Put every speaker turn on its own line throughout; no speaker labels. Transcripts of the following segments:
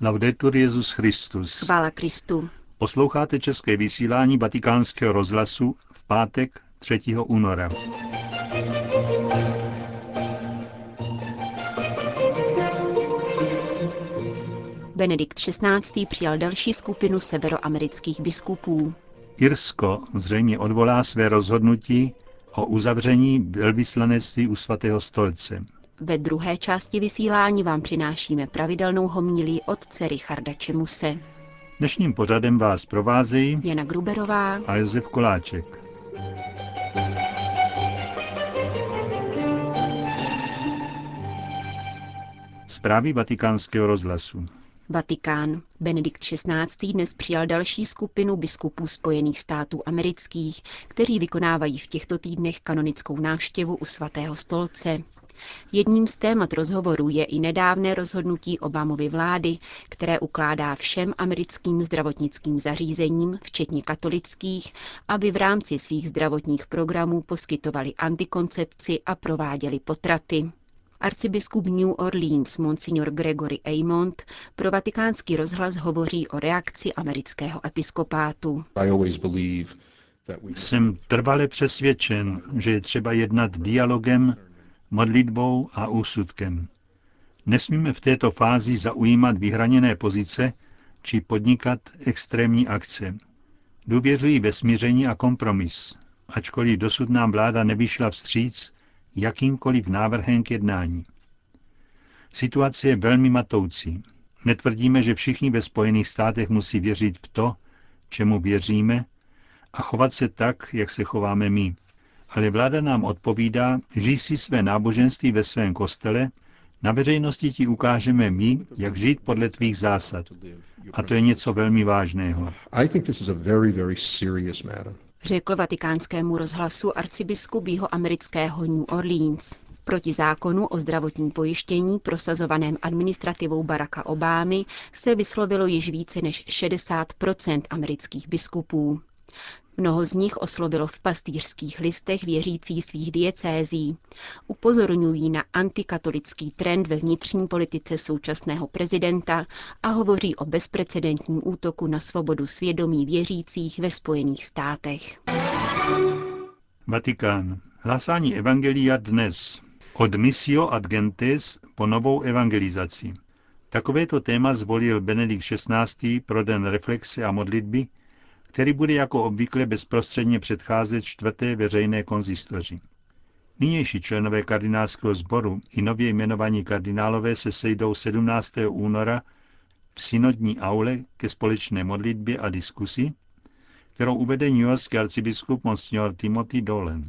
Laudetur Jezus Christus.
Chvála Kristu.
Posloucháte české vysílání Vatikánského rozhlasu v pátek 3. února.
Benedikt XVI. přijal další skupinu severoamerických biskupů.
Irsko zřejmě odvolá své rozhodnutí o uzavření velvyslanectví u svatého stolce.
Ve druhé části vysílání vám přinášíme pravidelnou homilí otce Richarda Čemuse.
Dnešním pořadem vás provázejí
Jana Gruberová
a Josef Koláček. Zprávy vatikánského rozhlasu.
Vatikán. Benedikt XVI. dnes přijal další skupinu biskupů Spojených států amerických, kteří vykonávají v těchto týdnech kanonickou návštěvu u svatého stolce. Jedním z témat rozhovoru je i nedávné rozhodnutí Obamovy vlády, které ukládá všem americkým zdravotnickým zařízením, včetně katolických, aby v rámci svých zdravotních programů poskytovali antikoncepci a prováděli potraty. Arcibiskup New Orleans Monsignor Gregory Aymont pro vatikánský rozhlas hovoří o reakci amerického episkopátu.
Jsem trvale přesvědčen, že je třeba jednat dialogem, modlitbou a úsudkem. Nesmíme v této fázi zaujímat vyhraněné pozice či podnikat extrémní akce. Důvěřují ve smíření a kompromis, ačkoliv dosud nám vláda nevyšla vstříc jakýmkoliv návrhem k jednání. Situace je velmi matoucí. Netvrdíme, že všichni ve Spojených státech musí věřit v to, čemu věříme, a chovat se tak, jak se chováme my. Ale vláda nám odpovídá, žij si své náboženství ve svém kostele, na veřejnosti ti ukážeme my, jak žít podle tvých zásad. A to je něco velmi vážného.
Řekl vatikánskému rozhlasu arcibiskup amerického New Orleans. Proti zákonu o zdravotním pojištění prosazovaném administrativou Baracka Obámy se vyslovilo již více než 60% amerických biskupů. Mnoho z nich oslovilo v pastýřských listech věřící svých diecézí. Upozorňují na antikatolický trend ve vnitřní politice současného prezidenta a hovoří o bezprecedentním útoku na svobodu svědomí věřících ve Spojených státech.
Vatikán. Hlásání Evangelia dnes. Od misio ad gentes po novou evangelizaci. Takovéto téma zvolil Benedikt XVI. pro den reflexe a modlitby, který bude jako obvykle bezprostředně předcházet čtvrté veřejné konzistoři. Nynější členové kardinálského sboru i nově jmenovaní kardinálové se sejdou 17. února v synodní aule ke společné modlitbě a diskusi, kterou uvede newyorský arcibiskup Monsignor Timothy Dolan.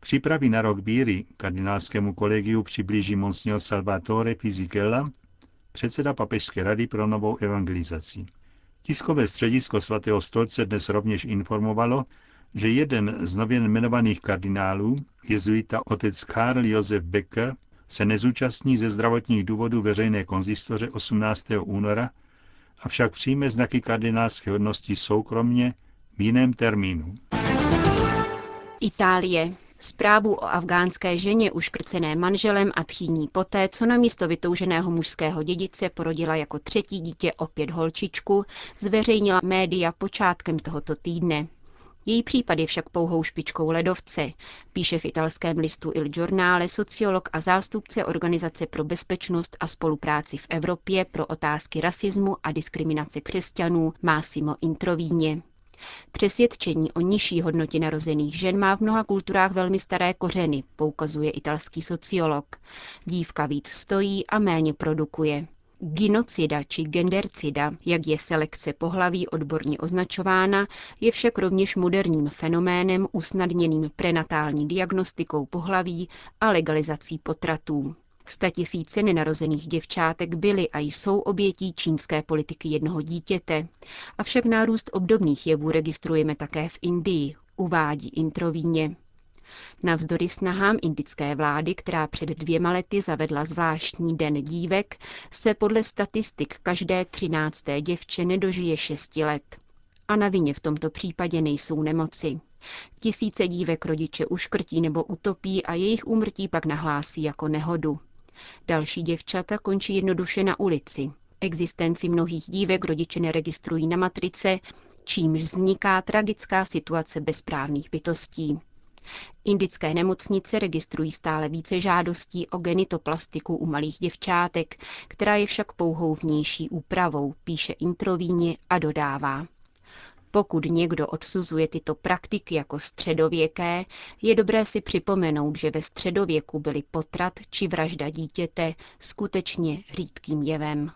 Přípravy na rok víry kardinálskému kolegiu přiblíží Monsignor Salvatore Fisichella, předseda Papežské rady pro novou evangelizaci. Tiskové středisko svatého stolce dnes rovněž informovalo, že jeden z nově jmenovaných kardinálů, jezuita otec Karl Josef Becker, se nezúčastní ze zdravotních důvodů veřejné konzistoře 18. února, avšak přijme znaky kardinálské hodnosti soukromně v jiném termínu.
Itálie. Zprávu o afgánské ženě uškrcené manželem a tchýní poté, co na místo vytouženého mužského dědice porodila jako třetí dítě opět holčičku, zveřejnila média počátkem tohoto týdne. Její případ je však pouhou špičkou ledovce, píše v italském listu Il Giornale sociolog a zástupce Organizace pro bezpečnost a spolupráci v Evropě pro otázky rasismu a diskriminace křesťanů Massimo Introvíně. Přesvědčení o nižší hodnotě narozených žen má v mnoha kulturách velmi staré kořeny, poukazuje italský sociolog. Dívka víc stojí a méně produkuje. Ginocida či gendercida, jak je selekce pohlaví odborně označována, je však rovněž moderním fenoménem usnadněným prenatální diagnostikou pohlaví a legalizací potratů. Statisíce nenarozených děvčátek byly a jsou obětí čínské politiky jednoho dítěte. Avšak nárůst obdobných jevů registrujeme také v Indii, uvádí Introvíně. Navzdory snahám indické vlády, která před dvěma lety zavedla zvláštní den dívek, se podle statistik každé třinácté děvče nedožije šesti let. A na vině v tomto případě nejsou nemoci. Tisíce dívek rodiče uškrtí nebo utopí a jejich úmrtí pak nahlásí jako nehodu. Další děvčata končí jednoduše na ulici. Existenci mnohých dívek rodiče neregistrují na matrice, čímž vzniká tragická situace bezprávných bytostí. Indické nemocnice registrují stále více žádostí o genitoplastiku u malých děvčátek, která je však pouhou vnější úpravou, píše introvíně a dodává. Pokud někdo odsuzuje tyto praktiky jako středověké, je dobré si připomenout, že ve středověku byly potrat či vražda dítěte skutečně řídkým jevem.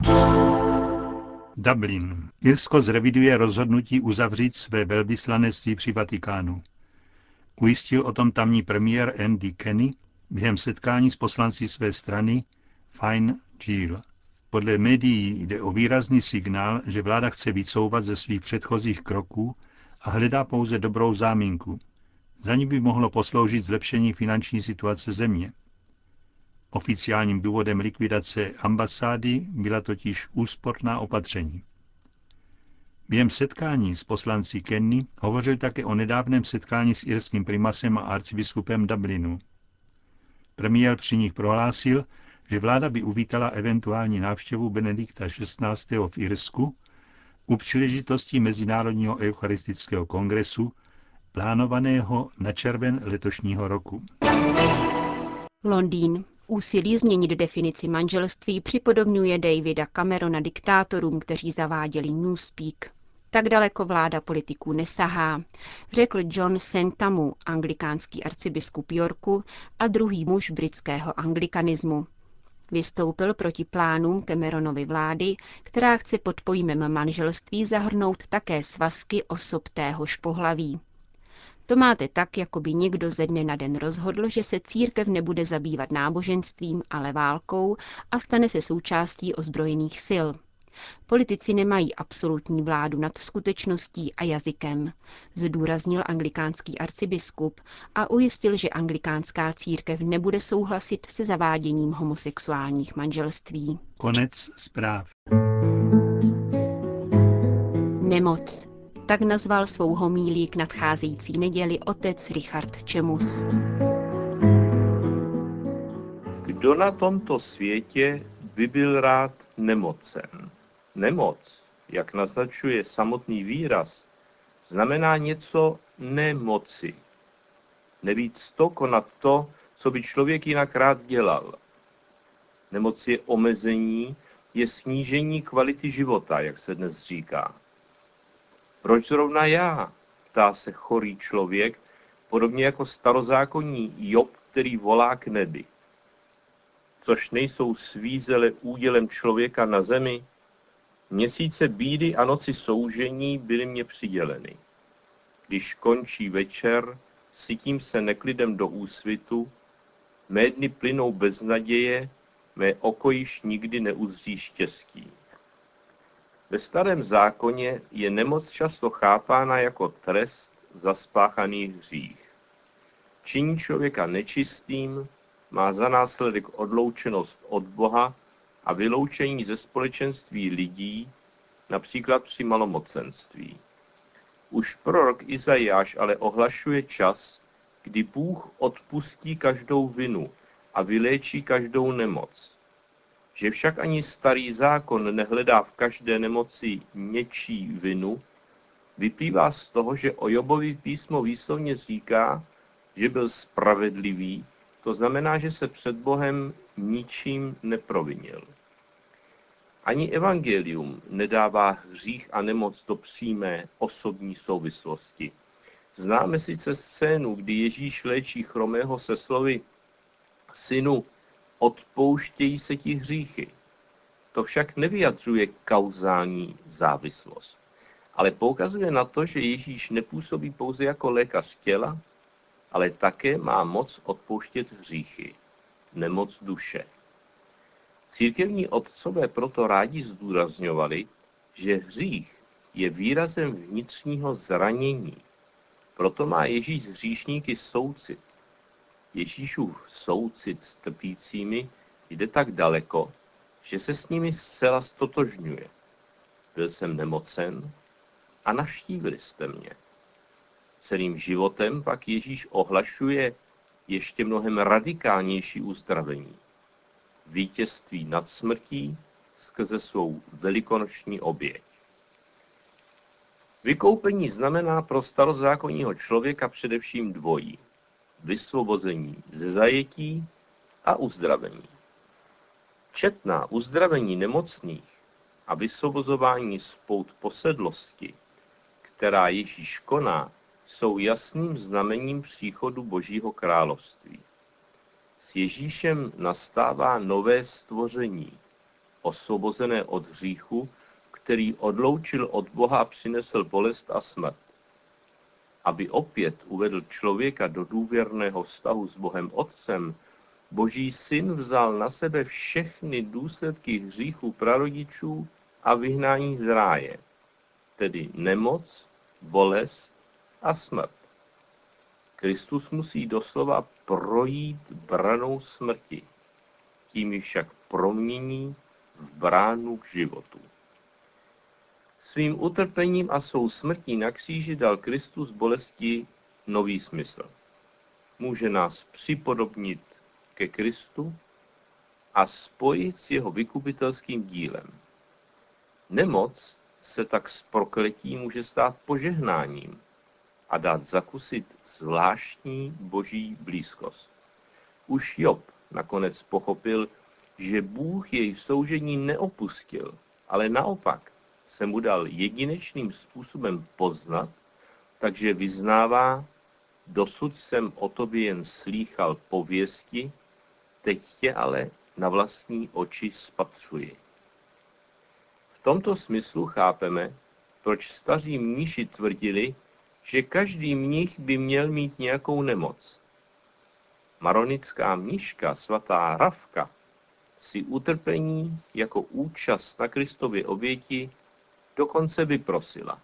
Dublin. Irsko zreviduje rozhodnutí uzavřít své velvyslanectví při Vatikánu. Ujistil o tom tamní premiér Andy Kenny během setkání s poslanci své strany Fine Gael. Podle médií jde o výrazný signál, že vláda chce vycouvat ze svých předchozích kroků a hledá pouze dobrou záminku. Za ní by mohlo posloužit zlepšení finanční situace země. Oficiálním důvodem likvidace ambasády byla totiž úsporná opatření. Během setkání s poslanci Kenny hovořil také o nedávném setkání s irským primasem a arcibiskupem Dublinu. Premiér při nich prohlásil, že vláda by uvítala eventuální návštěvu Benedikta XVI. v Irsku u příležitosti Mezinárodního eucharistického kongresu, plánovaného na červen letošního roku.
Londýn. Úsilí změnit definici manželství připodobňuje Davida Camerona diktátorům, kteří zaváděli Newspeak. Tak daleko vláda politiků nesahá, řekl John Sentamu, anglikánský arcibiskup Yorku a druhý muž britského anglikanismu. Vystoupil proti plánům Cameronovy vlády, která chce pod pojmem manželství zahrnout také svazky osob téhož pohlaví. To máte tak, jako by někdo ze dne na den rozhodl, že se církev nebude zabývat náboženstvím, ale válkou a stane se součástí ozbrojených sil. Politici nemají absolutní vládu nad skutečností a jazykem, zdůraznil anglikánský arcibiskup a ujistil, že anglikánská církev nebude souhlasit se zaváděním homosexuálních manželství.
Konec zpráv.
Nemoc. Tak nazval svou homílí k nadcházející neděli otec Richard Čemus.
Kdo na tomto světě by byl rád nemocen? Nemoc, jak naznačuje samotný výraz, znamená něco nemoci. Nebýt to konat to, co by člověk jinak rád dělal. Nemoc je omezení, je snížení kvality života, jak se dnes říká. Proč zrovna já? Ptá se chorý člověk, podobně jako starozákonní Job, který volá k nebi. Což nejsou svízele údělem člověka na zemi, Měsíce bídy a noci soužení byly mě přiděleny. Když končí večer, sytím se neklidem do úsvitu, mé dny plynou bez naděje, mé oko již nikdy neuzří štěstí. Ve starém zákoně je nemoc často chápána jako trest za spáchaný hřích. Činí člověka nečistým, má za následek odloučenost od Boha a vyloučení ze společenství lidí, například při malomocenství. Už prorok Izajáš ale ohlašuje čas, kdy Bůh odpustí každou vinu a vyléčí každou nemoc. Že však ani starý zákon nehledá v každé nemoci něčí vinu, vyplývá z toho, že o Jobovi písmo výslovně říká, že byl spravedlivý, to znamená, že se před Bohem ničím neprovinil. Ani evangelium nedává hřích a nemoc do přímé osobní souvislosti. Známe sice scénu, kdy Ježíš léčí chromého se slovy Synu, odpouštějí se ti hříchy. To však nevyjadřuje kauzální závislost, ale poukazuje na to, že Ježíš nepůsobí pouze jako lékař těla, ale také má moc odpouštět hříchy, nemoc duše. Církevní otcové proto rádi zdůrazňovali, že hřích je výrazem vnitřního zranění. Proto má Ježíš z hříšníky soucit. Ježíšův soucit s trpícími jde tak daleko, že se s nimi zcela stotožňuje. Byl jsem nemocen a navštívili jste mě. Celým životem pak Ježíš ohlašuje ještě mnohem radikálnější uzdravení vítězství nad smrtí skrze svou velikonoční oběť. Vykoupení znamená pro starozákonního člověka především dvojí. Vysvobození ze zajetí a uzdravení. Četná uzdravení nemocných a vysvobozování z pout posedlosti, která Ježíš koná, jsou jasným znamením příchodu Božího království. S Ježíšem nastává nové stvoření, osvobozené od hříchu, který odloučil od Boha a přinesl bolest a smrt. Aby opět uvedl člověka do důvěrného vztahu s Bohem Otcem, Boží syn vzal na sebe všechny důsledky hříchu prarodičů a vyhnání z ráje, tedy nemoc, bolest a smrt. Kristus musí doslova projít branou smrti, tím ji však promění v bránu k životu. Svým utrpením a svou smrtí na kříži dal Kristus bolesti nový smysl. Může nás připodobnit ke Kristu a spojit s jeho vykupitelským dílem. Nemoc se tak z prokletí může stát požehnáním a dát zakusit zvláštní boží blízkost. Už Job nakonec pochopil, že Bůh jej soužení neopustil, ale naopak se mu dal jedinečným způsobem poznat, takže vyznává, dosud jsem o tobě jen slýchal pověsti, teď tě ale na vlastní oči spatřuji. V tomto smyslu chápeme, proč staří mniši tvrdili, že každý mnich by měl mít nějakou nemoc. Maronická mniška svatá Ravka si utrpení jako účast na Kristově oběti dokonce vyprosila.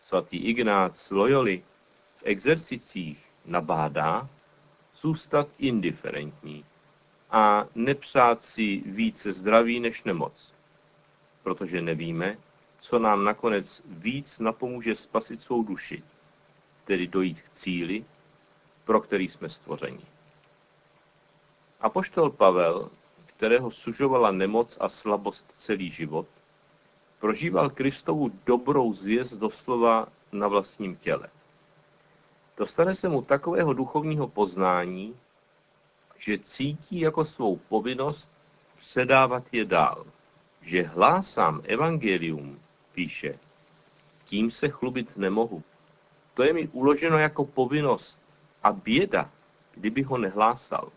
Svatý Ignác Loyoli v exercicích nabádá zůstat indiferentní a nepřát si více zdraví než nemoc, protože nevíme, co nám nakonec víc napomůže spasit svou duši, tedy dojít k cíli, pro který jsme stvořeni. Apoštol Pavel, kterého sužovala nemoc a slabost celý život, prožíval Kristovu dobrou zvěst doslova na vlastním těle. Dostane se mu takového duchovního poznání, že cítí jako svou povinnost předávat je dál. Že hlásám evangelium, píše, tím se chlubit nemohu. To je mi uloženo jako povinnost a běda, kdyby ho nehlásal.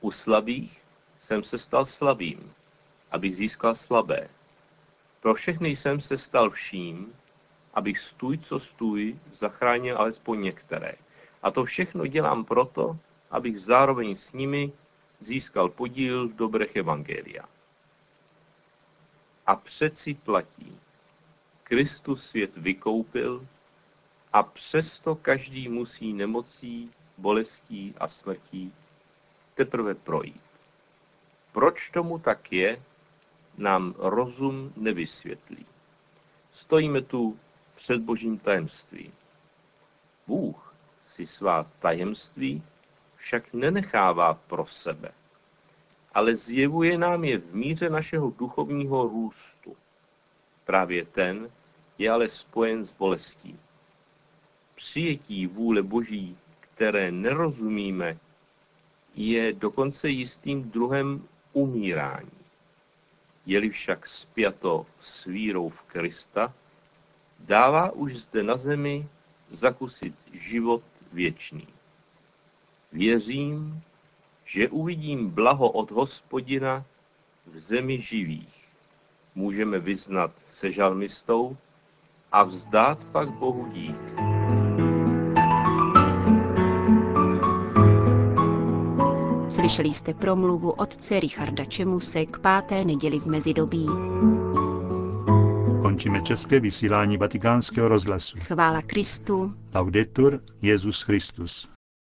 U slabých jsem se stal slabým, abych získal slabé. Pro všechny jsem se stal vším, abych stůj co stůj zachránil alespoň některé. A to všechno dělám proto, abych zároveň s nimi získal podíl v dobrech Evangelia. A přeci platí. Kristus svět vykoupil a přesto každý musí nemocí, bolestí a smrtí teprve projít. Proč tomu tak je, nám rozum nevysvětlí. Stojíme tu před božím tajemstvím. Bůh si svá tajemství však nenechává pro sebe, ale zjevuje nám je v míře našeho duchovního růstu. Právě ten je ale spojen s bolestí. Přijetí vůle Boží, které nerozumíme, je dokonce jistým druhem umírání. Je-li však spjato s vírou v Krista, dává už zde na zemi zakusit život věčný. Věřím, že uvidím blaho od hospodina v zemi živých. Můžeme vyznat se žalmistou a vzdát pak Bohu dík.
Slyšeli jste promluvu otce Richarda Čemuse k páté neděli v mezidobí.
Končíme české vysílání vatikánského rozhlasu.
Chvála Kristu.
Laudetur Jezus Christus.